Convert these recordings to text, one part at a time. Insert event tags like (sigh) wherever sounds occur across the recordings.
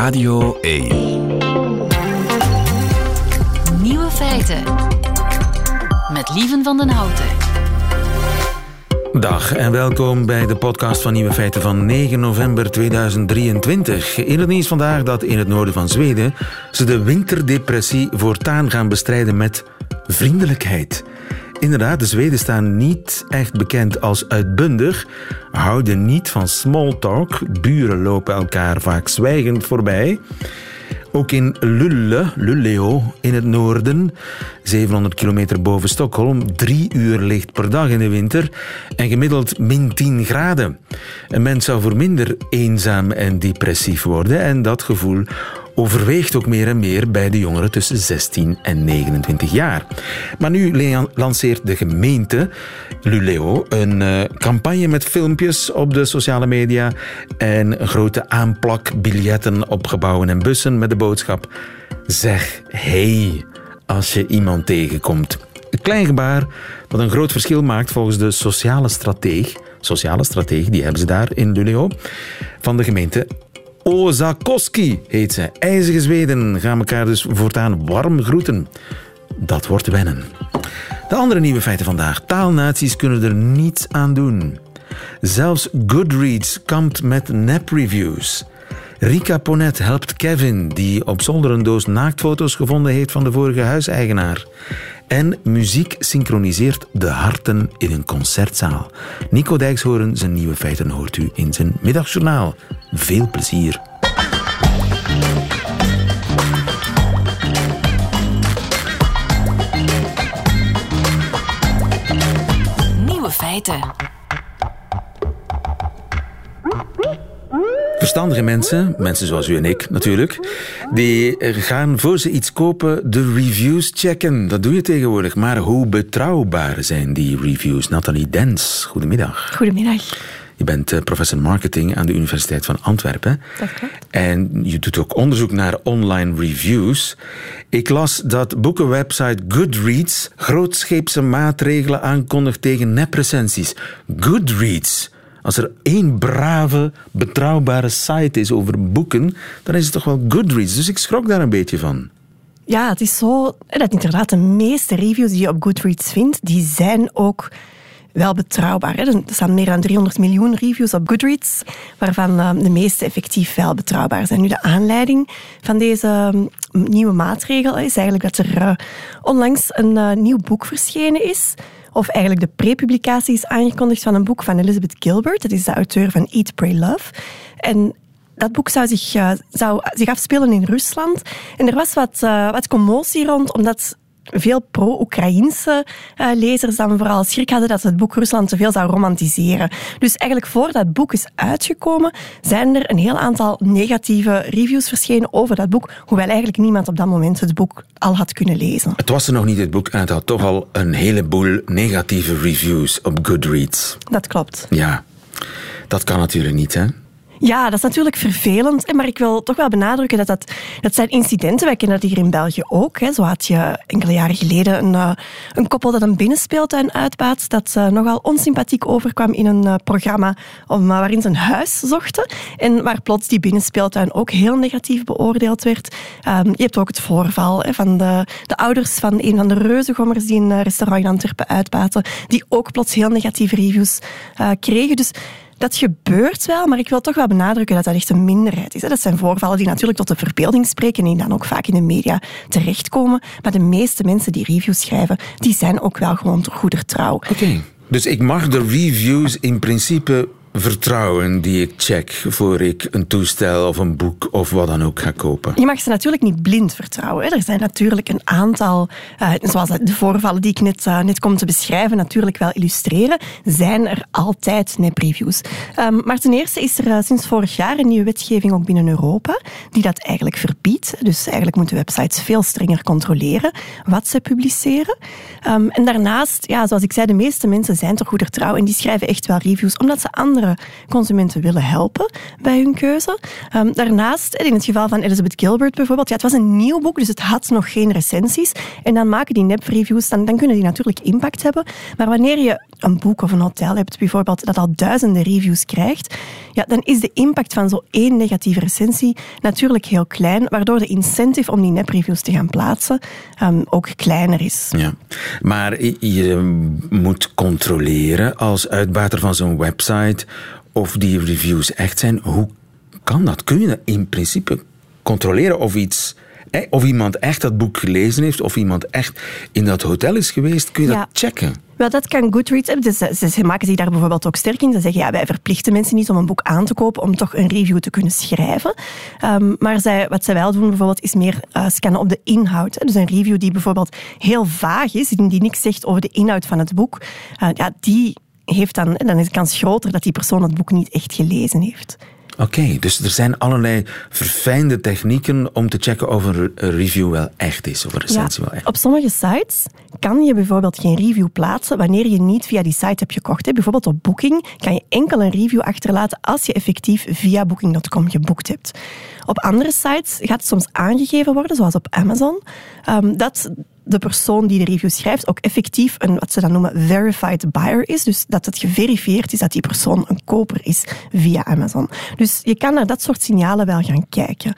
Radio 1. Nieuwe feiten. Met Lieven van den Houten. Dag en welkom bij de podcast van Nieuwe Feiten van 9 november 2023. In het nieuws vandaag dat in het noorden van Zweden ze de winterdepressie voortaan gaan bestrijden met vriendelijkheid. Inderdaad, de Zweden staan niet echt bekend als uitbundig, houden niet van small talk, buren lopen elkaar vaak zwijgend voorbij. Ook in Lulle, Luleå in het noorden, 700 kilometer boven Stockholm, drie uur licht per dag in de winter en gemiddeld min 10 graden. Een mens zou voor minder eenzaam en depressief worden en dat gevoel overweegt ook meer en meer bij de jongeren tussen 16 en 29 jaar. Maar nu lanceert de gemeente Luleo een uh, campagne met filmpjes op de sociale media en grote aanplakbiljetten op gebouwen en bussen met de boodschap Zeg hey als je iemand tegenkomt. Een klein gebaar dat een groot verschil maakt volgens de sociale strateeg sociale strateeg, die hebben ze daar in Luleo, van de gemeente Ozakoski heet ze. IJzige Zweden gaan elkaar dus voortaan warm groeten. Dat wordt wennen. De andere nieuwe feiten vandaag. Taalnaties kunnen er niets aan doen. Zelfs Goodreads kampt met nep-reviews. Rika Ponet helpt Kevin, die op zolder een doos naaktfoto's gevonden heeft van de vorige huiseigenaar. En muziek synchroniseert de harten in een concertzaal. Nico Dijkshoorn, zijn nieuwe feiten hoort u in zijn middagjournaal. Veel plezier. Nieuwe feiten. Verstandige mensen, mensen zoals u en ik natuurlijk, die gaan voor ze iets kopen de reviews checken. Dat doe je tegenwoordig. Maar hoe betrouwbaar zijn die reviews? Nathalie Dens, goedemiddag. Goedemiddag. Je bent eh, professor marketing aan de Universiteit van Antwerpen. Dat klopt. En je doet ook onderzoek naar online reviews. Ik las dat boekenwebsite Goodreads grootscheepse maatregelen aankondigt tegen neprecensies. Goodreads. Als er één brave, betrouwbare site is over boeken, dan is het toch wel Goodreads. Dus ik schrok daar een beetje van. Ja, het is zo dat inderdaad de meeste reviews die je op Goodreads vindt, die zijn ook wel betrouwbaar. Er staan meer dan 300 miljoen reviews op Goodreads, waarvan eh, de meeste effectief wel betrouwbaar zijn. Nu, de aanleiding van deze mm, nieuwe maatregel is eigenlijk dat er eh, onlangs een eh, nieuw boek verschenen is of eigenlijk de prepublicatie is aangekondigd van een boek van Elizabeth Gilbert. Dat is de auteur van Eat, Pray, Love. En dat boek zou zich, zou zich afspelen in Rusland. En er was wat, wat commotie rond, omdat veel pro-Oekraïnse uh, lezers dan vooral schrik hadden dat het boek Rusland te veel zou romantiseren. Dus eigenlijk voordat het boek is uitgekomen, zijn er een heel aantal negatieve reviews verschenen over dat boek, hoewel eigenlijk niemand op dat moment het boek al had kunnen lezen. Het was er nog niet het boek en het had toch al een heleboel negatieve reviews op Goodreads. Dat klopt. Ja, dat kan natuurlijk niet, hè? Ja, dat is natuurlijk vervelend. Maar ik wil toch wel benadrukken dat dat, dat zijn incidenten. Wij kennen dat hier in België ook. Hè. Zo had je enkele jaren geleden een, uh, een koppel dat een binnenspeeltuin uitbaat. Dat uh, nogal onsympathiek overkwam in een uh, programma waarin ze een huis zochten. En waar plots die binnenspeeltuin ook heel negatief beoordeeld werd. Um, je hebt ook het voorval hè, van de, de ouders van een van de reuzengommers die een restaurant in Antwerpen uitbaten. Die ook plots heel negatieve reviews kregen. Dus dat gebeurt wel, maar ik wil toch wel benadrukken dat dat echt een minderheid is. Dat zijn voorvallen die natuurlijk tot de verbeelding spreken en die dan ook vaak in de media terechtkomen. Maar de meeste mensen die reviews schrijven, die zijn ook wel gewoon door goeder trouw. Oké. Dus ik mag de reviews in principe vertrouwen die ik check voor ik een toestel of een boek of wat dan ook ga kopen. Je mag ze natuurlijk niet blind vertrouwen. Er zijn natuurlijk een aantal, uh, zoals de voorvallen die ik net, uh, net kom te beschrijven, natuurlijk wel illustreren, zijn er altijd nep-reviews. Um, maar ten eerste is er uh, sinds vorig jaar een nieuwe wetgeving ook binnen Europa die dat eigenlijk verbiedt. Dus eigenlijk moeten websites veel strenger controleren wat ze publiceren. Um, en daarnaast, ja, zoals ik zei, de meeste mensen zijn toch goeder trouw en die schrijven echt wel reviews omdat ze andere consumenten willen helpen bij hun keuze. Um, daarnaast, in het geval van Elizabeth Gilbert bijvoorbeeld, ja, het was een nieuw boek, dus het had nog geen recensies. En dan maken die nepreviews, dan, dan kunnen die natuurlijk impact hebben. Maar wanneer je een boek of een hotel hebt bijvoorbeeld, dat al duizenden reviews krijgt, ja, dan is de impact van zo'n één negatieve recensie natuurlijk heel klein, waardoor de incentive om die nepreviews te gaan plaatsen um, ook kleiner is. Ja, maar je moet controleren als uitbater van zo'n website of die reviews echt zijn. Hoe kan dat? Kun je in principe controleren of iets of iemand echt dat boek gelezen heeft, of iemand echt in dat hotel is geweest, kun je dat checken? Wel, dat kan Goodreads. Dus ze, maken zich daar bijvoorbeeld ook sterk in. Ze zeggen, ja, wij verplichten mensen niet om een boek aan te kopen om toch een review te kunnen schrijven. Um, maar zij, wat zij wel doen bijvoorbeeld, is meer uh, scannen op de inhoud. Dus een review die bijvoorbeeld heel vaag is, die niks zegt over de inhoud van het boek, uh, ja, die heeft dan, dan is de kans groter dat die persoon het boek niet echt gelezen heeft. Oké, dus er zijn allerlei verfijnde technieken om te checken of een review wel echt is, of een recensie wel echt Op sommige sites kan je bijvoorbeeld geen review plaatsen wanneer je niet via die site hebt gekocht. Bijvoorbeeld op Booking kan je enkel een review achterlaten als je effectief via Booking.com geboekt hebt. Op andere sites gaat het soms aangegeven worden, zoals op Amazon, ehm, dat de persoon die de review schrijft ook effectief een, wat ze dan noemen, verified buyer is. Dus dat het geverifieerd is dat die persoon een koper is via Amazon. Dus je kan naar dat soort signalen wel gaan kijken.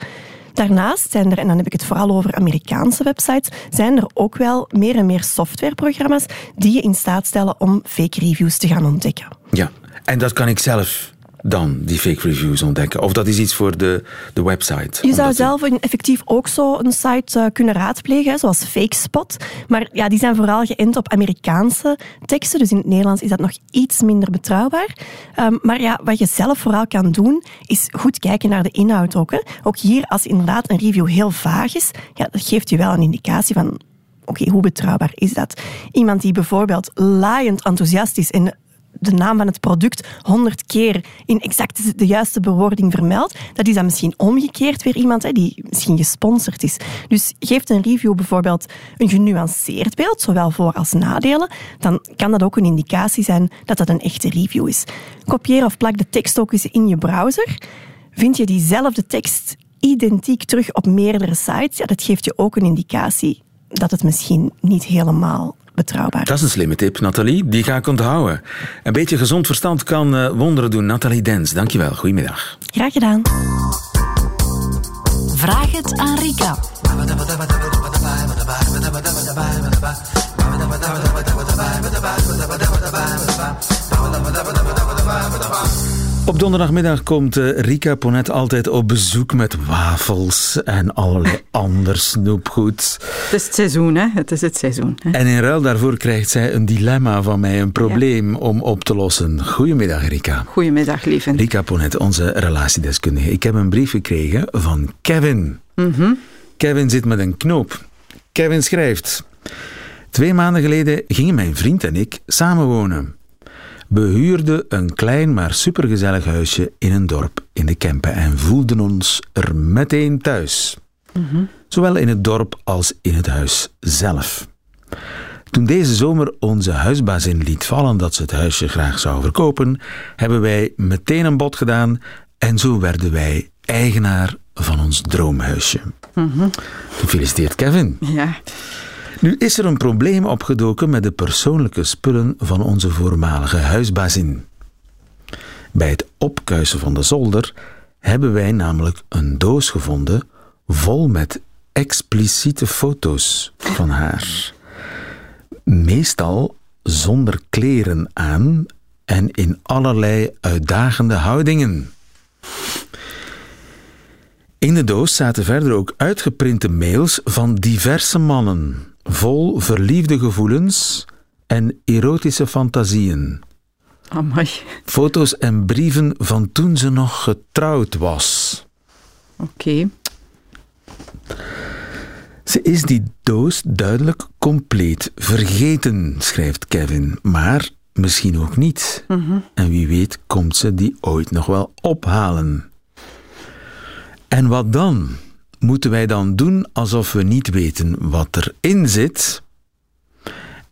Daarnaast zijn er, en dan heb ik het vooral over Amerikaanse websites, zijn er ook wel meer en meer softwareprogramma's die je in staat stellen om fake reviews te gaan ontdekken. Ja, en dat kan ik zelf dan die fake reviews ontdekken? Of dat is iets voor de, de website? Je zou zelf een, effectief ook zo een site uh, kunnen raadplegen, zoals FakeSpot. Maar ja, die zijn vooral geënt op Amerikaanse teksten, dus in het Nederlands is dat nog iets minder betrouwbaar. Um, maar ja, wat je zelf vooral kan doen, is goed kijken naar de inhoud ook. Hè. Ook hier, als inderdaad een review heel vaag is, ja, dat geeft je wel een indicatie van oké, hoe betrouwbaar is dat? Iemand die bijvoorbeeld laaiend enthousiast is en de naam van het product honderd keer in exact de juiste bewoording vermeldt, dat is dan misschien omgekeerd weer iemand hè, die misschien gesponsord is. Dus geeft een review bijvoorbeeld een genuanceerd beeld, zowel voor- als nadelen, dan kan dat ook een indicatie zijn dat dat een echte review is. Kopieer of plak de tekst ook eens in je browser. Vind je diezelfde tekst identiek terug op meerdere sites, ja, dat geeft je ook een indicatie dat het misschien niet helemaal betrouwbaar. Dat is een slimme tip, Nathalie. Die ga ik onthouden. Een beetje gezond verstand kan uh, wonderen doen. Nathalie Dens, dankjewel. Goedemiddag. Graag gedaan. Vraag het aan Rika. Op donderdagmiddag komt eh, Rika Ponet altijd op bezoek met wafels en allerlei (laughs) ander snoepgoed. Het is het seizoen, hè? Het is het seizoen. Hè? En in ruil daarvoor krijgt zij een dilemma van mij, een probleem om op te lossen. Goedemiddag, Rika. Goedemiddag, lieve. Rika Ponet, onze relatiedeskundige. Ik heb een brief gekregen van Kevin. Mm Kevin zit met een knoop. Kevin schrijft... Twee maanden geleden gingen mijn vriend en ik samenwonen. We huurden een klein maar supergezellig huisje in een dorp in de Kempen en voelden ons er meteen thuis. Zowel in het dorp als in het huis zelf. Toen deze zomer onze huisbazin liet vallen dat ze het huisje graag zou verkopen, hebben wij meteen een bod gedaan en zo werden wij eigenaar van ons droomhuisje. Mhm. Gefeliciteerd, Kevin. Ja. Nu is er een probleem opgedoken met de persoonlijke spullen van onze voormalige huisbazin. Bij het opkuisen van de zolder hebben wij namelijk een doos gevonden vol met expliciete foto's van haar. Meestal zonder kleren aan en in allerlei uitdagende houdingen. In de doos zaten verder ook uitgeprinte mails van diverse mannen vol verliefde gevoelens en erotische fantasieën. Amai. Foto's en brieven van toen ze nog getrouwd was. Oké. Ze is die doos duidelijk compleet vergeten, schrijft Kevin. Maar misschien ook niet. En wie weet komt ze die ooit nog wel ophalen. En wat dan? Moeten wij dan doen alsof we niet weten wat erin zit?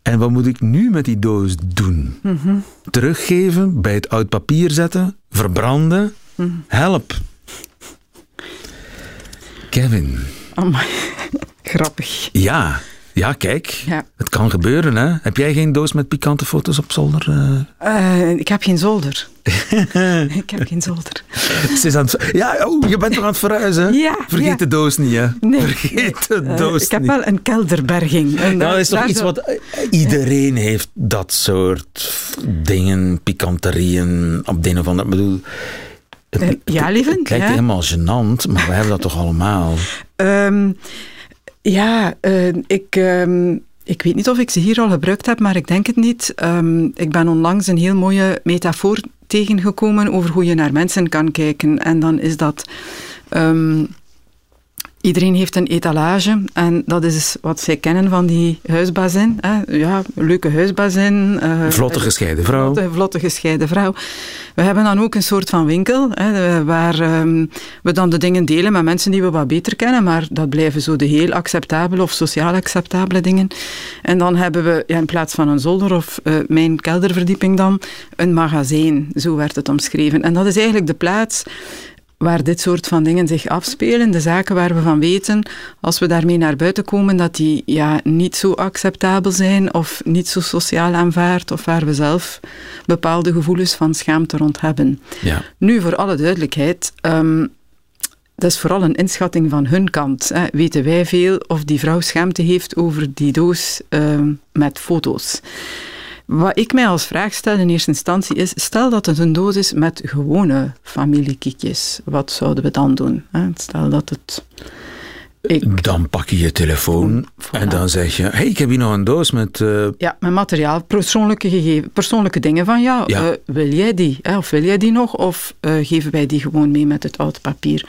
En wat moet ik nu met die doos doen? Teruggeven, bij het oud papier zetten, verbranden? Help. Kevin. Amai. (laughs) Grappig. Ja, ja, kijk. Ja. Het kan gebeuren, hè? Heb jij geen doos met pikante foto's op zolder? eh? Eh, ik heb geen zolder. (laughs) ik heb geen zolder. Ze is aan het... Ja, oh, je bent toch aan het verhuizen? (laughs) Ja, Vergeet ja. de doos niet, hè? Nee, Vergeet de Eh, doos ik heb niet. wel een kelderberging. En Nou, dat is toch iets wat... Iedereen heeft dat soort dingen, pikanterieën, op de een of andere... Ik bedoel... Het, ja, het- lieverd, Het lijkt ja. helemaal gênant, maar we hebben dat toch allemaal. (laughs) Ehm, ja, eh, ik, ehm, ik weet niet of ik ze hier al gebruikt heb, maar ik denk het niet. Ehm, ik ben onlangs een heel mooie metafoor tegengekomen over hoe je naar mensen kan kijken. En dan is dat... ehm, Iedereen heeft een etalage en dat is wat zij kennen van die huisbazin. Hè. Ja, leuke huisbazin. eh, Vlotte gescheiden vrouw. Vlotte, vlotte gescheiden vrouw. We hebben dan ook een soort van winkel hè, waar ehm, we dan de dingen delen met mensen die we wat beter kennen, maar dat blijven zo de heel acceptabele of sociaal acceptabele dingen. En dan hebben we ja, in plaats van een zolder of eh, mijn kelderverdieping dan een magazijn. Zo werd het omschreven. En dat is eigenlijk de plaats waar dit soort van dingen zich afspelen, de zaken waar we van weten, als we daarmee naar buiten komen, dat die ja, niet zo acceptabel zijn of niet zo sociaal aanvaard, of waar we zelf bepaalde gevoelens van schaamte rond hebben. Ja. Nu, voor alle duidelijkheid, ehm, dat is vooral een inschatting van hun kant. Hè. Weten wij veel of die vrouw schaamte heeft over die doos ehm, met foto's? Wat ik mij als vraag stel in eerste instantie is, stel dat het een doos is met gewone familiekiekjes, wat zouden we dan doen? Stel dat het... Ik, Dan pak je je telefoon Voilà. en dan zeg je... hey, ik heb hier nog een doos met... eh, ja, met materiaal, persoonlijke, gegeven, persoonlijke dingen van Ja. eh, wil jij die? Hè? Of wil jij die nog? Of eh, geven wij die gewoon mee met het oud papier?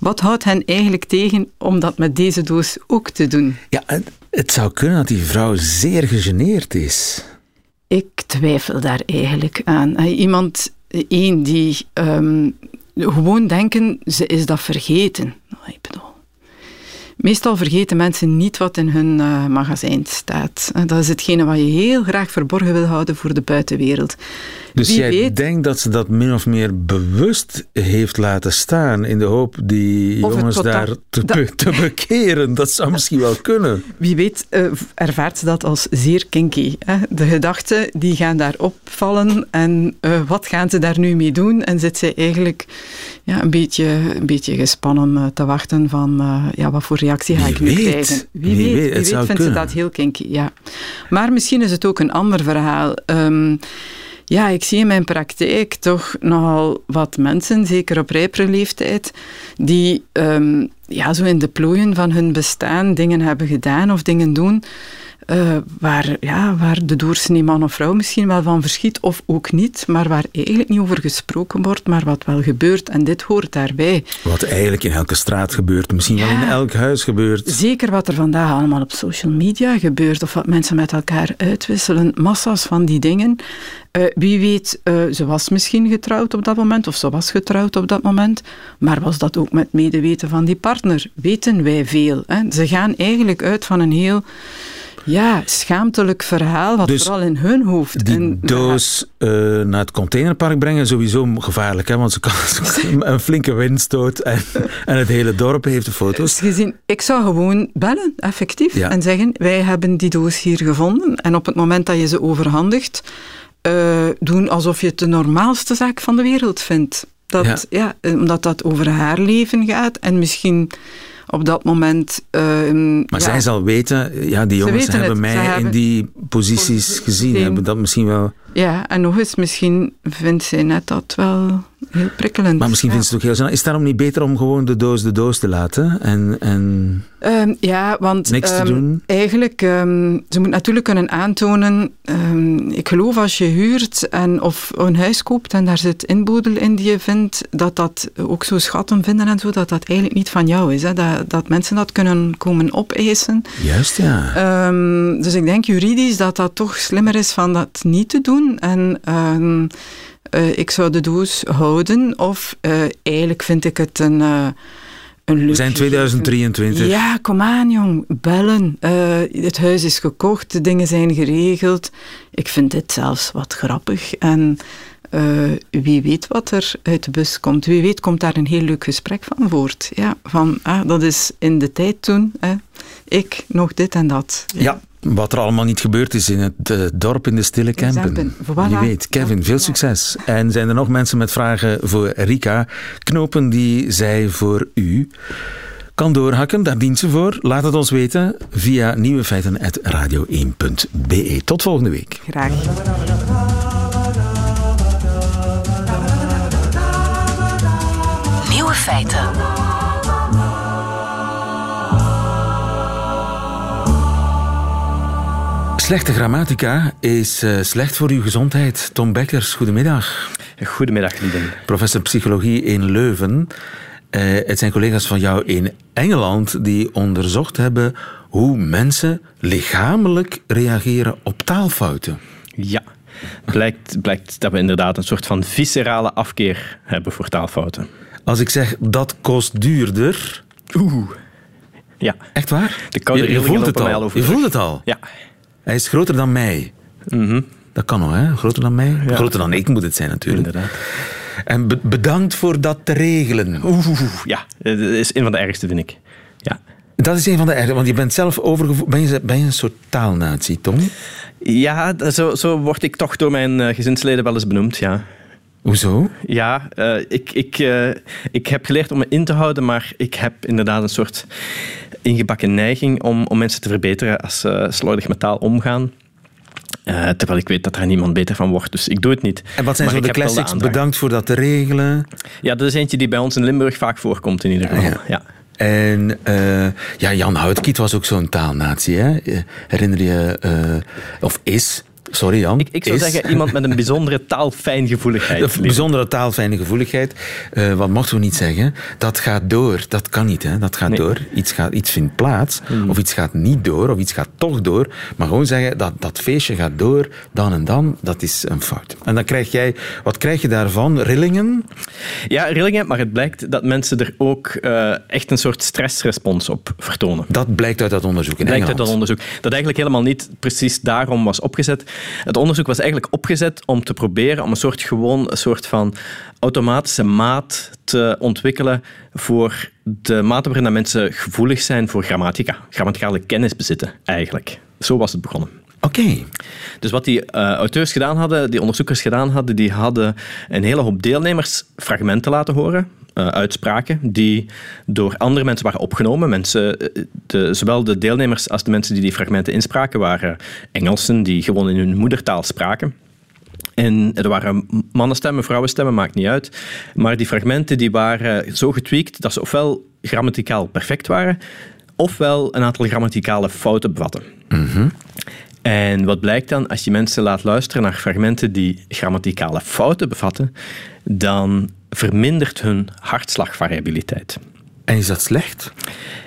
Wat houdt hen eigenlijk tegen om dat met deze doos ook te doen? Ja, het, het zou kunnen dat die vrouw zeer gegeneerd is. Ik twijfel daar eigenlijk aan. Iemand, één die ehm, gewoon denken, ze is dat vergeten. Ik bedoel, meestal vergeten mensen niet wat in hun eh, magazijn staat. Eh, Dat is hetgene wat je heel graag verborgen wil houden voor de buitenwereld. Dus Wie jij weet- denkt dat ze dat min of meer bewust heeft laten staan in de hoop die Of jongens daar te, dat- be- te (laughs) bekeren. Dat zou misschien wel kunnen. Wie weet eh, ervaart ze dat als zeer kinky. Hè? De gedachten die gaan daar opvallen en eh, wat gaan ze daar nu mee doen? En zit zij eigenlijk ja, een, beetje, een beetje gespannen eh, te wachten van ja, wat voor reactie ga ik nu krijgen? Wie Wie, weet, weet, wie het weet zou vindt kunnen. ze dat heel kinky, ja. Maar misschien is het ook een ander verhaal. Ehm, ja, ik zie in mijn praktijk toch nogal wat mensen, zeker op rijpere leeftijd, die ehm, ja, zo in de plooien van hun bestaan dingen hebben gedaan of dingen doen. Eh, waar, ja, waar de doorsnee man of vrouw misschien wel van verschiet, of ook niet, maar waar eigenlijk niet over gesproken wordt, maar wat wel gebeurt. En dit hoort daarbij. Wat eigenlijk in elke straat gebeurt. Misschien wel in elk huis gebeurt. Zeker wat er vandaag allemaal op social media gebeurt, of wat mensen met elkaar uitwisselen, massa's van die dingen. Eh, wie weet, eh, ze was misschien getrouwd op dat moment, of ze was getrouwd op dat moment, maar was dat ook met medeweten van die partner? Weten wij veel. Hè? Ze gaan eigenlijk uit van een heel ja, schaamtelijk verhaal, wat Dus vooral in hun hoofd. Die en- doos eh, naar het containerpark brengen, sowieso gevaarlijk, hè? want ze kan (laughs) (laughs) een flinke windstoot en, en het hele dorp heeft de foto's. Dus gezien, ik zou gewoon bellen, effectief, Ja. en zeggen, wij hebben die doos hier gevonden. En op het moment dat je ze overhandigt, eh, doen alsof je het de normaalste zaak van de wereld vindt. Dat, ja. omdat dat over haar leven gaat en misschien op dat moment... eh, Maar ja, zij zal weten, ja, die jongens hebben het. mij Zij in hebben die posities gezien. hebben dat misschien wel... Ja, en nog eens, misschien vindt zij net dat wel heel prikkelend. Maar misschien ja. vindt ze het ook heel snel. Is het daarom niet beter om gewoon de doos de doos te laten en, en Ehm, ja, want niks te ehm, doen? Eigenlijk, ehm, ze moet natuurlijk kunnen aantonen. ik geloof als je huurt en of een huis koopt en daar zit inboedel in die je vindt, dat dat ook zo schatten vinden en zo, dat dat eigenlijk niet van jou is. Hè? Dat, dat mensen dat kunnen komen opeisen. Juist, ja. Dus ik denk juridisch dat dat toch slimmer is van dat niet te doen. En eh, ik zou de doos houden. Of eh, eigenlijk vind ik het een, eh, een We zijn 2023. Ja, kom aan jong, bellen. Uh, het huis is gekocht, de dingen zijn geregeld. Ik vind dit zelfs wat grappig. En uh, wie weet wat er uit de bus komt. Wie weet komt daar een heel leuk gesprek van voort. Ja, van, ah, dat is in de tijd toen. Ik nog dit en dat. ja. Wat er allemaal niet gebeurd is in het uh, dorp in de Stille Kempen. Voilà. Je weet, Kevin, veel succes. En zijn er nog mensen met vragen voor Rika? Knopen die zij voor u kan doorhakken, daar dient ze voor. Laat het ons weten via nieuwefeiten.radio1.be. Tot volgende week. Graag. Nieuwe feiten. Slechte grammatica is uh, slecht voor uw gezondheid. Tom Bekkers, goedemiddag. Goedemiddag, Lieden. Professor psychologie in Leuven. Uh, het zijn collega's van jou in Engeland die onderzocht hebben hoe mensen lichamelijk reageren op taalfouten. Ja, blijkt, blijkt dat we inderdaad een soort van viscerale afkeer hebben voor taalfouten. Als ik zeg dat kost duurder. Oeh. Ja. Echt waar? De koude je, je voelt het al. Je voelt het al. Ja. Hij is groter dan mij. Mm Dat kan nog, hè? Groter dan mij? Groter dan ik moet het zijn, natuurlijk. Inderdaad. En bedankt voor dat te regelen. Oeh, ja, dat is een van de ergste, vind ik. Ja. Dat is een van de ergste, want je bent zelf overgevoerd. Ben je, ben je een soort taalnatie, Tom? Ja, zo, zo word ik toch door mijn uh, gezinsleden wel eens benoemd, ja. Hoezo? Ja, uh, ik, ik, uh, ik heb geleerd om me in te houden, maar ik heb inderdaad een soort ingebakken neiging om, om mensen te verbeteren als ze slordig met taal omgaan. Uh, terwijl ik weet dat er niemand beter van wordt, dus ik doe het niet. En wat zijn zo de classics? De Bedankt voor dat te regelen. Ja, dat is eentje die bij ons in Limburg vaak voorkomt in ieder geval. Ja. ja. En uh, ja, Jan Houtkiet was ook zo'n taalnatie. Hè? Herinner je, uh, of is, Sorry Jan. Ik, ik zou zeggen iemand met een bijzondere taalfijngevoeligheid. Een bijzondere taalfijngevoeligheid. Uh, wat mochten we niet zeggen? Dat gaat door. Dat kan niet. Hè? Dat gaat nee. door. Iets, gaat, iets vindt plaats. Hmm. Of iets gaat niet door. Of iets gaat toch door. Maar gewoon zeggen dat dat feestje gaat door. Dan en dan. Dat is een fout. En dan krijg jij... Wat krijg je daarvan? Rillingen? Ja, rillingen. Maar het blijkt dat mensen er ook uh, echt een soort stressrespons op vertonen. Dat blijkt uit dat onderzoek in blijkt uit dat onderzoek. Dat eigenlijk helemaal niet precies daarom was opgezet. Het onderzoek was eigenlijk opgezet om te proberen om een soort gewoon een soort van automatische maat te ontwikkelen voor de mate waarin mensen gevoelig zijn voor grammatica. Grammaticale kennis bezitten, eigenlijk. Zo was het begonnen. Oké. Dus wat die uh, auteurs gedaan hadden, die onderzoekers gedaan hadden, die hadden een hele hoop deelnemers fragmenten laten horen, uh, uitspraken, die door andere mensen waren opgenomen. Mensen, eh, de, zowel de deelnemers als de mensen die die fragmenten inspraken waren Engelsen die gewoon in hun moedertaal spraken. En er waren mannenstemmen, vrouwenstemmen, maakt niet uit. Maar die fragmenten die waren zo getweakt dat ze ofwel grammaticaal perfect waren, ofwel een aantal grammaticale fouten bevatten. Mm en wat blijkt dan? Als je mensen laat luisteren naar fragmenten die grammaticale fouten bevatten, dan vermindert hun hartslagvariabiliteit. En is dat slecht?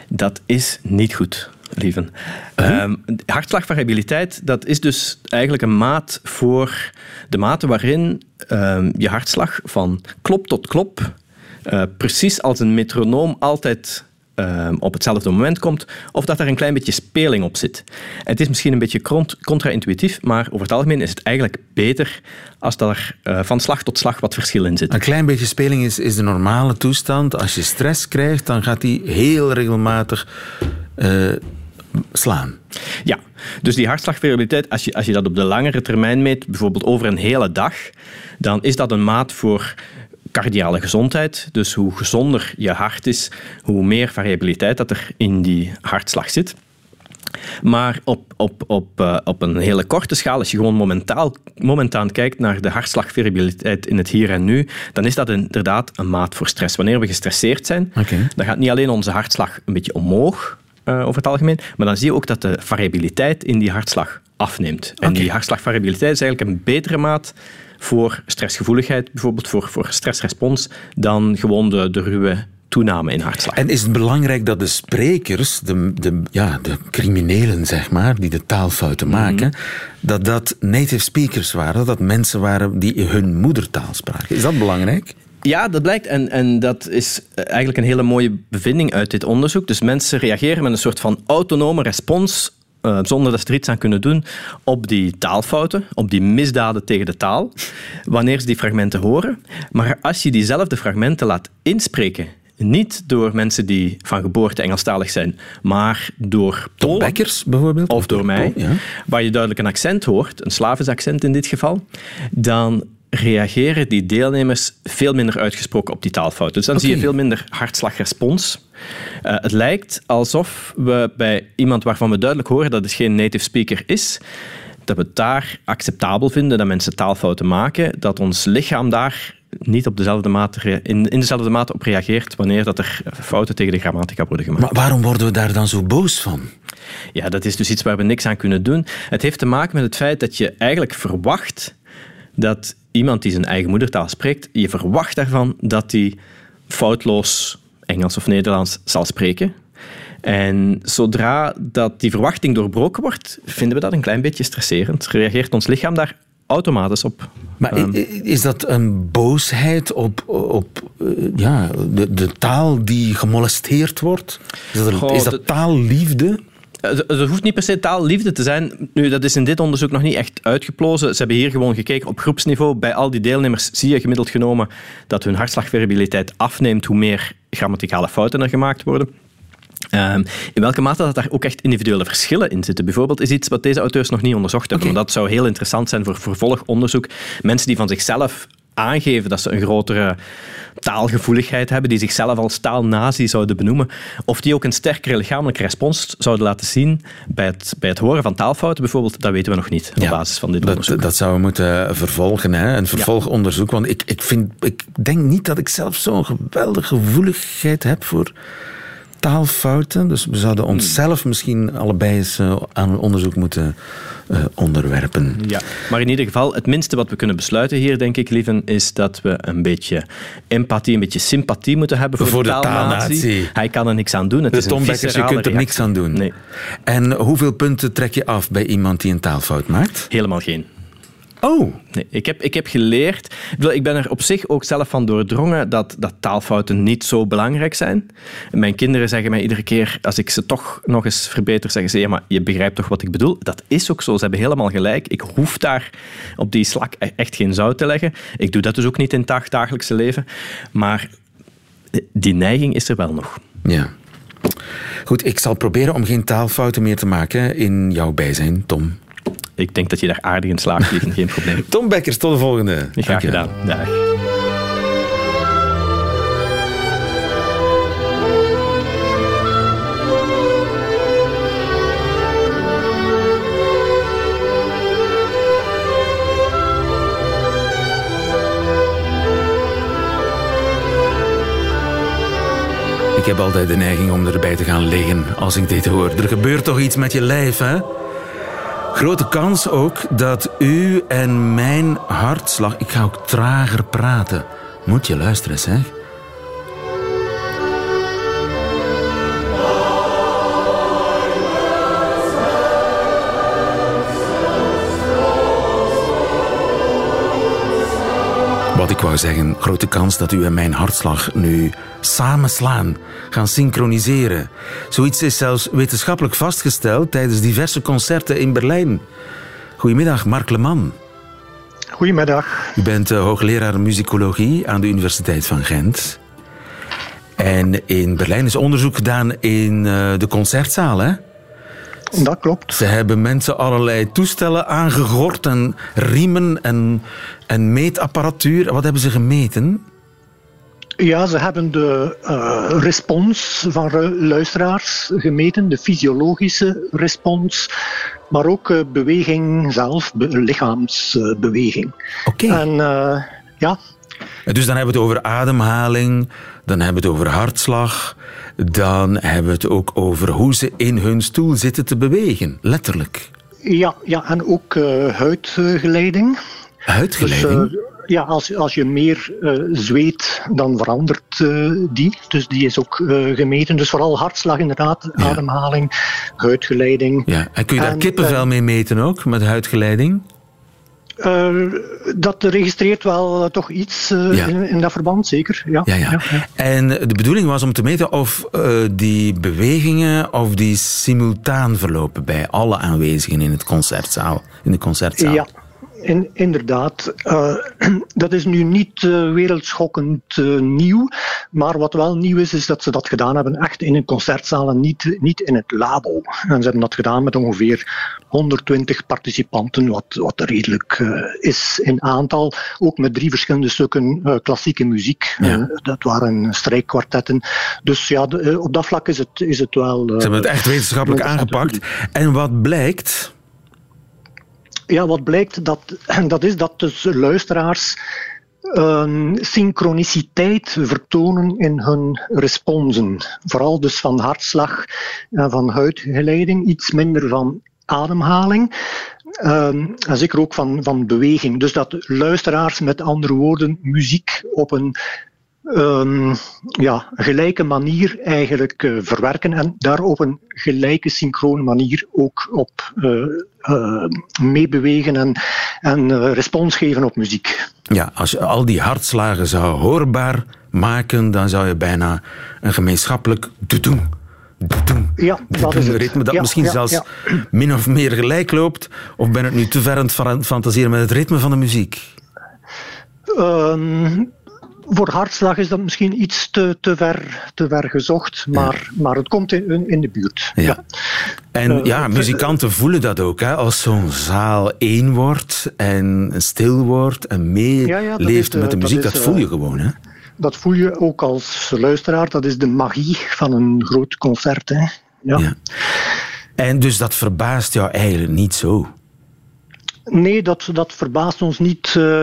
Dat is niet goed, lieven. Huh? Um, hartslagvariabiliteit, dat is dus eigenlijk een maat voor de mate waarin um, je hartslag van klop tot klop, uh, precies als een metronoom altijd uh, op hetzelfde moment komt, of dat er een klein beetje speling op zit. Het is misschien een beetje contra-intuïtief, maar over het algemeen is het eigenlijk beter als er uh, van slag tot slag wat verschil in zit. Een klein beetje speling is, is de normale toestand. Als je stress krijgt, dan gaat die heel regelmatig uh, slaan. Ja, dus die hartslagvariabiliteit, als je, als je dat op de langere termijn meet, bijvoorbeeld over een hele dag, dan is dat een maat voor cardiale gezondheid. Dus hoe gezonder je hart is, hoe meer variabiliteit dat er in die hartslag zit. Maar op, op, op, uh, op een hele korte schaal, als je gewoon momentaal, momentaan kijkt naar de hartslagvariabiliteit in het hier en nu, dan is dat inderdaad een maat voor stress. Wanneer we gestresseerd zijn, okay. dan gaat niet alleen onze hartslag een beetje omhoog, uh, over het algemeen, maar dan zie je ook dat de variabiliteit in die hartslag afneemt. En okay. die hartslagvariabiliteit is eigenlijk een betere maat voor stressgevoeligheid, bijvoorbeeld voor, voor stressrespons, dan gewoon de, de ruwe toename in hartslag. En is het belangrijk dat de sprekers, de, de, ja, de criminelen zeg maar, die de taalfouten Mhm. maken, mm -hmm. dat dat native speakers waren, dat dat mensen waren die hun moedertaal spraken? Is dat belangrijk? Ja, dat blijkt. En, en dat is eigenlijk een hele mooie bevinding uit dit onderzoek. Dus mensen reageren met een soort van autonome respons uh, zonder dat ze er iets aan kunnen doen, op die taalfouten, op die misdaden tegen de taal, wanneer ze die fragmenten horen. Maar als je diezelfde fragmenten laat inspreken, niet door mensen die van geboorte Engelstalig zijn, maar door Tom Beckers bijvoorbeeld? Of door mij, waar je duidelijk een accent hoort, een Slavisch accent in dit geval, dan reageren die deelnemers veel minder uitgesproken op die taalfouten. Dus dan zie je veel minder hartslagrespons. Uh, het lijkt alsof we bij iemand waarvan we duidelijk horen dat het geen native speaker is, dat we het daar acceptabel vinden dat mensen taalfouten maken, dat ons lichaam daar niet op dezelfde mate, in, in dezelfde mate op reageert wanneer dat er fouten tegen de grammatica worden gemaakt. Maar waarom worden we daar dan zo boos van? Ja, dat is dus iets waar we niks aan kunnen doen. Het heeft te maken met het feit dat je eigenlijk verwacht dat iemand die zijn eigen moedertaal spreekt, je verwacht daarvan dat hij foutloos Engels of Nederlands zal spreken. En zodra dat die verwachting doorbroken wordt, vinden we dat een klein beetje stresserend. Reageert ons lichaam daar automatisch op. Maar ehm, is dat een boosheid op, op eh, ja, de, de taal die gemolesteerd wordt? Is dat, is dat taalliefde? Het hoeft niet per se taalliefde te zijn. Nu, dat is in dit onderzoek nog niet echt uitgeplozen. Ze hebben hier gewoon gekeken op groepsniveau. Bij al die deelnemers zie je gemiddeld genomen dat hun hartslagvariabiliteit afneemt hoe meer grammaticale fouten er gemaakt worden. Ehm, in welke mate dat daar ook echt individuele verschillen in zitten, bijvoorbeeld, is iets wat deze auteurs nog niet onderzocht hebben. Okay. dat zou heel interessant zijn voor vervolgonderzoek. Mensen die van zichzelf aangeven dat ze een grotere taalgevoeligheid hebben, die zichzelf als taalnazi zouden benoemen, of die ook een sterkere lichamelijke respons zouden laten zien bij het, bij het horen van taalfouten bijvoorbeeld, dat weten we nog niet op basis van dit dat, onderzoek. Dat zouden we moeten vervolgen, hè? een vervolgonderzoek, want ik, ik, vind, ik denk niet dat ik zelf zo'n geweldige gevoeligheid heb voor taalfouten. Dus we zouden hmm. onszelf misschien allebei eens uh, aan een onderzoek moeten uh, onderwerpen. Ja, maar in ieder geval, het minste wat we kunnen besluiten hier, denk ik, lieven, is dat we een beetje empathie, een beetje sympathie moeten hebben voor, voor de, taalnatie. Hij kan er niks aan doen. Het de Beckers, je kunt er niks aan doen. Nee. En hoeveel punten trek je af bij iemand die een taalfout maakt? Helemaal geen. Oh. Nee, ik, heb, ik heb geleerd, ik ben er op zich ook zelf van doordrongen dat, dat taalfouten niet zo belangrijk zijn. Mijn kinderen zeggen mij iedere keer, als ik ze toch nog eens verbeter, zeggen ze, ja, maar je begrijpt toch wat ik bedoel? Dat is ook zo, ze hebben helemaal gelijk. Ik hoef daar op die slak e-, echt geen zout te leggen. Ik doe dat dus ook niet in het dagelijkse leven. Maar die neiging is er wel nog. Ja. Goed, ik zal proberen om geen taalfouten meer te maken in jouw bijzijn, Tom ik denk dat je daar aardig in slaagt, geen probleem. (laughs) Tom Bekkers, tot de volgende. Graag gedaan. Dag. Ik heb altijd de neiging om erbij te gaan liggen als ik dit hoor. Er gebeurt toch iets met je lijf, hè? Grote kans ook dat u en mijn hartslag... Ik ga ook trager praten. Moet je luisteren, zeg. Wat ik wou zeggen, grote kans dat u en mijn hartslag nu samen slaan, gaan synchroniseren. Zoiets is zelfs wetenschappelijk vastgesteld tijdens diverse concerten in Berlijn. Goedemiddag, Mark Leman. Goedemiddag. U bent uh, hoogleraar muzikologie aan de Universiteit van Gent. En in Berlijn is onderzoek gedaan in uh, de concertzaal, hè? Dat klopt. Ze hebben mensen allerlei toestellen aangegord en riemen en, en meetapparatuur. Wat hebben ze gemeten? Ja, ze hebben de uh, respons van luisteraars gemeten, de fysiologische respons, maar ook uh, beweging zelf, be lichaamsbeweging. Oké. Okay. En uh, ja. Dus dan hebben we het over ademhaling, dan hebben we het over hartslag, dan hebben we het ook over hoe ze in hun stoel zitten te bewegen, letterlijk. Ja, ja en ook huidgeleiding. Huidgeleiding? Dus, ja, als, als je meer uh, zweet, dan verandert uh, die. Dus die is ook uh, gemeten. Dus vooral hartslag inderdaad, ja. ademhaling, huidgeleiding. Ja. En kun je daar en, kippenvel mee meten ook, met huidgeleiding? Dat registreert wel toch iets in, in, dat verband, zeker. Ja. Ja, ja. En de bedoeling was om te meten of die bewegingen of die simultaan verlopen bij alle aanwezigen in, het concertzaal, in de concertzaal. Ja. In, inderdaad, uh, (clears throat) dat is nu niet uh, wereldschokkend uh, nieuw. Maar wat wel nieuw is, is dat ze dat gedaan hebben echt in een concertzaal en niet, niet in het labo. En ze hebben dat gedaan met ongeveer 120 participanten, wat, wat redelijk is in aantal. Ook met drie verschillende stukken klassieke muziek. Ja. dat waren strijkkwartetten. Dus ja, de, op dat vlak is het, is het wel. ze hebben het echt wetenschappelijk aangepakt. En wat blijkt? Ja, wat blijkt, dat, (clears throat) dat is dat dus luisteraars een synchroniciteit vertonen in hun responsen. Vooral dus van hartslag en van huidgeleiding, iets minder van ademhaling. Um, en zeker ook van, van beweging. Dus dat luisteraars met andere woorden muziek op een um, ja, gelijke manier eigenlijk uh, verwerken en daar op een gelijke synchrone manier ook op uh, uh, meebewegen en, en respons geven op muziek. Ja, als je al die hartslagen zou hoorbaar maken, dan zou je bijna een gemeenschappelijk doen. Ja, dat is het. ritme dat misschien zelfs min of meer gelijk loopt? Of ben ik nu te ver aan het fantaseren met het ritme van de muziek? Um, voor hartslag is dat misschien iets te, te, ver, te ver gezocht, maar, maar het komt in, in de buurt. Ja. En uh, ja, muzikanten voelen dat ook. Hè? Als zo'n zaal één wordt en stil wordt en meeleeft met de eh, muziek, dat, voel je eh, gewoon. Hè? Dat voel je ook als luisteraar. Dat is de magie van een groot concert. Hè? Ja. En dus dat verbaast jou eigenlijk niet zo? Nee, dat, dat verbaast ons niet. Uh,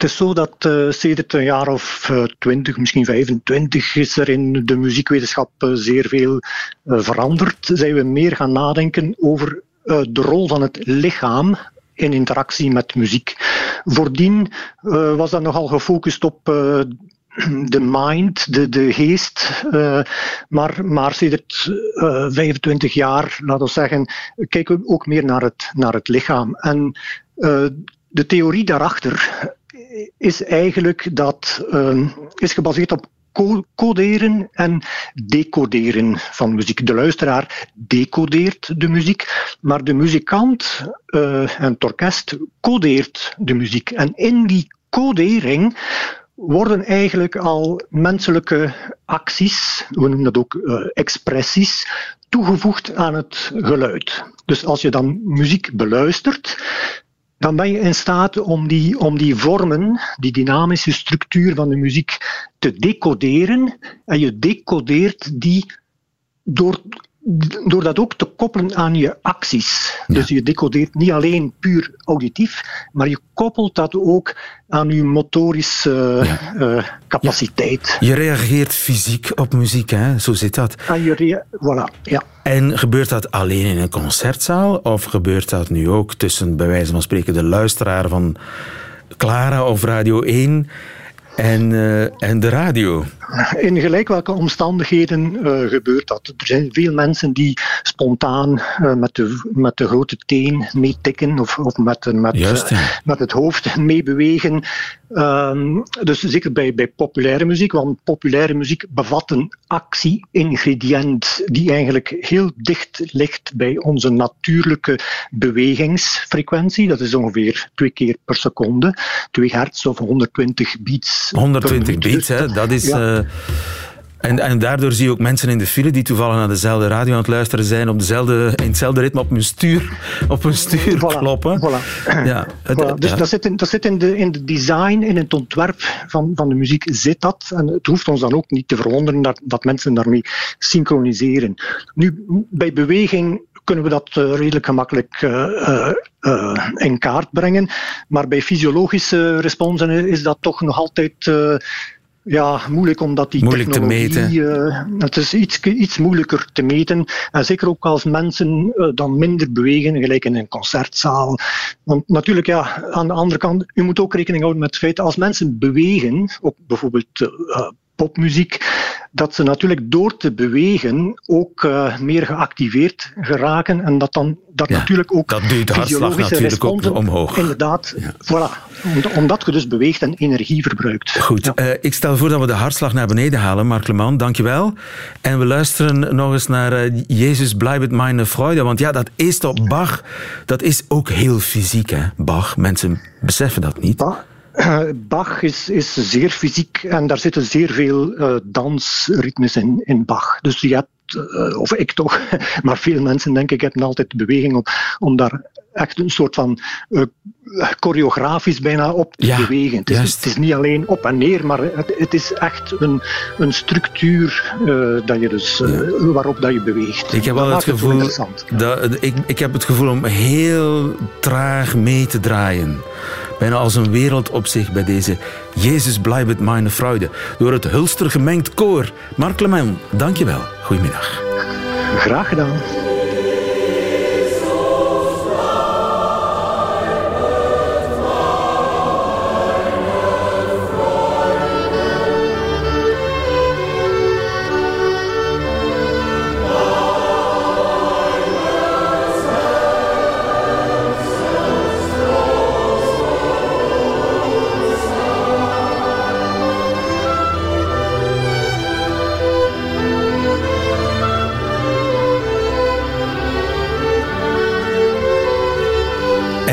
het is zo dat uh, sedert een jaar of uh, 20, misschien 25, is er in de muziekwetenschap uh, zeer veel veranderd. Zijn we meer gaan nadenken over de rol van het lichaam in interactie met muziek. Voordien was dat nogal gefocust op de mind, de, de geest. Uh, maar, maar sinds uh, 25 jaar, laten we zeggen, kijken we ook meer naar het, naar het lichaam. En uh, de theorie daarachter is eigenlijk dat uh, is gebaseerd op coderen en decoderen van muziek. De luisteraar decodeert de muziek, maar de muzikant uh, en het orkest codeert de muziek. En in die codering worden eigenlijk al menselijke acties, we noemen dat ook uh, expressies, toegevoegd aan het geluid. Dus als je dan muziek beluistert, dan ben je in staat om die, om die vormen, die dynamische structuur van de muziek te decoderen. En je decodeert die door door dat ook te koppelen aan je acties. Dus je decodeert niet alleen puur auditief, maar je koppelt dat ook aan je motorische uh, capaciteit. Ja. Je reageert fysiek op muziek, hè? zo zit dat. En, je voilà, ja. en gebeurt dat alleen in een concertzaal, of gebeurt dat nu ook tussen, bij wijze van spreken, de luisteraar van Clara of Radio 1 en, uh, en de radio? In gelijk welke omstandigheden uh, gebeurt dat. Er zijn veel mensen die spontaan uh, met, de, met de grote teen meetikken of, of met, met, Juist, met het hoofd meebewegen. Um, dus zeker bij, bij populaire muziek, want populaire muziek bevat een actie-ingrediënt die eigenlijk heel dicht ligt bij onze natuurlijke bewegingsfrequentie. Dat is ongeveer twee keer per seconde, 2 hertz of 120 beats. 120 beats, hè? dat is. Ja. En, en daardoor zie je ook mensen in de file die toevallig naar dezelfde radio aan het luisteren zijn, op dezelfde, in hetzelfde ritme op hun stuur, op hun stuur kloppen. Voilà. Ja, voilà. Dus dat zit, in, dat zit in, de, in de design, in het ontwerp van, van de muziek zit dat. En het hoeft ons dan ook niet te verwonderen dat, dat mensen daarmee synchroniseren. Nu, bij beweging kunnen we dat uh, redelijk gemakkelijk uh, uh, in kaart brengen. Maar bij fysiologische responsen is dat toch nog altijd ja, moeilijk omdat die moeilijk technologie... te meten. Uh, het is iets, iets moeilijker te meten. En zeker ook als mensen uh, dan minder bewegen, gelijk in een concertzaal. Want natuurlijk, ja, aan de andere kant, u moet ook rekening houden met het feit als mensen bewegen, op bijvoorbeeld uh, popmuziek, dat ze natuurlijk door te bewegen ook uh, meer geactiveerd geraken en dat dan dat natuurlijk ook dat duurt de hartslag natuurlijk ook omhoog. Inderdaad, ja. voilà, omdat je dus beweegt en energie verbruikt. Goed, ja. uh, ik stel voor dat we de hartslag naar beneden halen, Mark Leman, dankjewel. En we luisteren nog eens naar uh, Jezus blijft meine Freude, want ja, dat is toch Bach, dat is ook heel fysiek, hè, Bach. Mensen beseffen dat niet. Bach. Bach is, is zeer fysiek en daar zitten zeer veel uh, dansritmes in, in Bach. Dus je hebt, uh, of ik toch, (laughs) maar veel mensen denk ik hebben altijd de beweging om, om daar echt een soort van uh, choreografisch bijna op te bewegen. Het is, het is, niet alleen op en neer, maar het, het is echt een, een structuur dat je dus, ja. waarop dat je beweegt. Ik heb wel het gevoel, dat, ik, ik heb het gevoel om heel traag mee te draaien bijna als een wereld op zich bij deze Jezus blijft mijn freude. Door het Hulster gemengd koor. Mark Clement, dankjewel. Goedemiddag. Graag gedaan.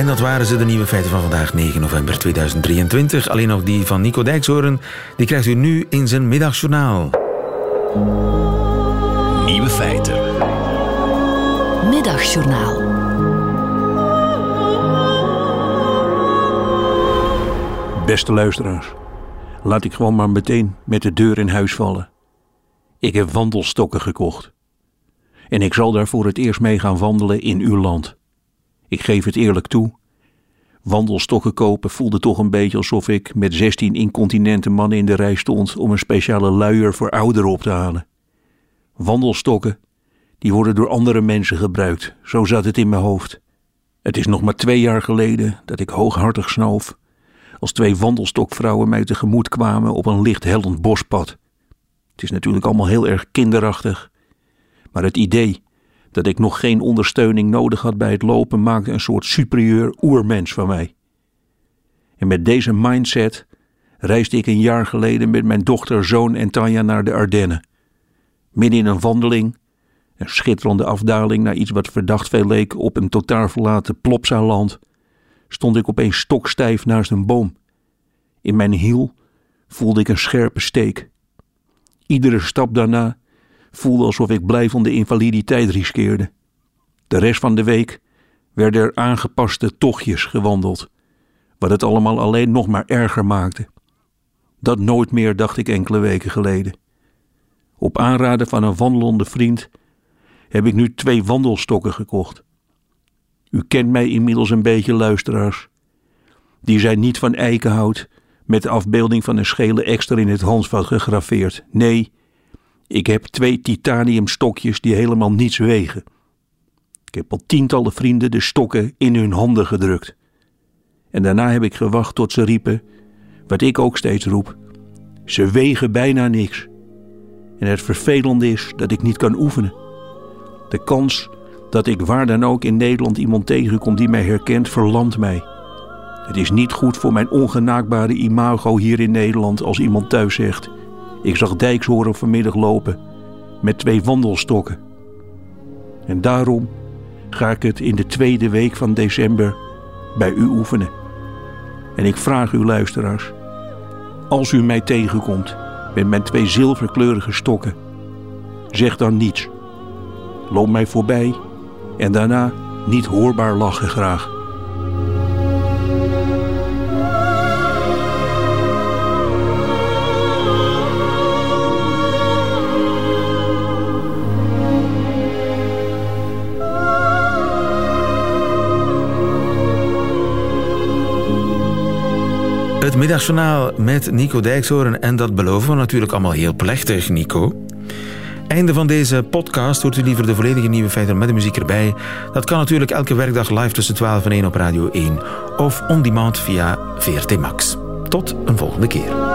Dat waren ze, de nieuwe feiten van vandaag, 9 november 2023. Alleen nog die van Nico Dijkshoorn, die krijgt u nu in zijn middagjournaal. Nieuwe feiten. Middagjournaal. Beste luisteraars, laat ik gewoon maar meteen met de deur in huis vallen. Ik heb wandelstokken gekocht. En ik zal daar voor het eerst mee gaan wandelen in uw land. Ik geef het eerlijk toe. Wandelstokken kopen voelde toch een beetje alsof ik met 16 incontinente mannen in de rij stond om een speciale luier voor ouderen op te halen. Wandelstokken, die worden door andere mensen gebruikt, zo zat het in mijn hoofd. Het is nog maar twee jaar geleden dat ik hooghartig snoof, als twee wandelstokvrouwen mij tegemoet kwamen op een licht hellend bospad. Het is natuurlijk allemaal heel erg kinderachtig, maar het idee dat ik nog geen ondersteuning nodig had bij het lopen maakte een soort superieur oermens van mij. En met deze mindset reisde ik een jaar geleden met mijn dochter, zoon en Tanja naar de Ardennen. Midden in een wandeling, een schitterende afdaling naar iets wat verdacht veel leek op een totaal verlaten Plopsaland, stond ik opeens stokstijf naast een boom. In mijn hiel voelde ik een scherpe steek. Iedere stap daarna voelde alsof ik blijvende invaliditeit riskeerde. De rest van de week werden er aangepaste tochtjes gewandeld, wat het allemaal alleen nog maar erger maakte. Dat nooit meer, dacht ik enkele weken geleden. Op aanraden van een wandelende vriend heb ik nu twee wandelstokken gekocht. U kent mij inmiddels een beetje, luisteraars. Die zijn niet van eikenhout, met de afbeelding van een schele ekster in het handvat gegraveerd. Nee, ik heb twee titaniumstokjes die helemaal niets wegen. Ik heb al tientallen vrienden de stokken in hun handen gedrukt. En daarna heb ik gewacht tot ze riepen, wat ik ook steeds roep: ze wegen bijna niks. En het vervelende is dat ik niet kan oefenen. De kans dat ik waar dan ook in Nederland iemand tegenkom die mij herkent, verlamt mij. Het is niet goed voor mijn ongenaakbare imago hier in Nederland als iemand thuis zegt: ik zag Dijkshoorn vanmiddag lopen met twee wandelstokken. En daarom ga ik het in de tweede week van december bij u oefenen. En ik vraag u luisteraars, als u mij tegenkomt met mijn twee zilverkleurige stokken, zeg dan niets. Loop mij voorbij en daarna niet hoorbaar lachen graag. Middagjournaal met Nico Dijkshoorn. En dat beloven we natuurlijk allemaal heel plechtig, Nico. Einde van deze podcast. Hoort u liever de volledige nieuwe feiten met de muziek erbij? Dat kan natuurlijk elke werkdag live tussen 12 en 1 op Radio 1. Of on demand via VRT Max. Tot een volgende keer.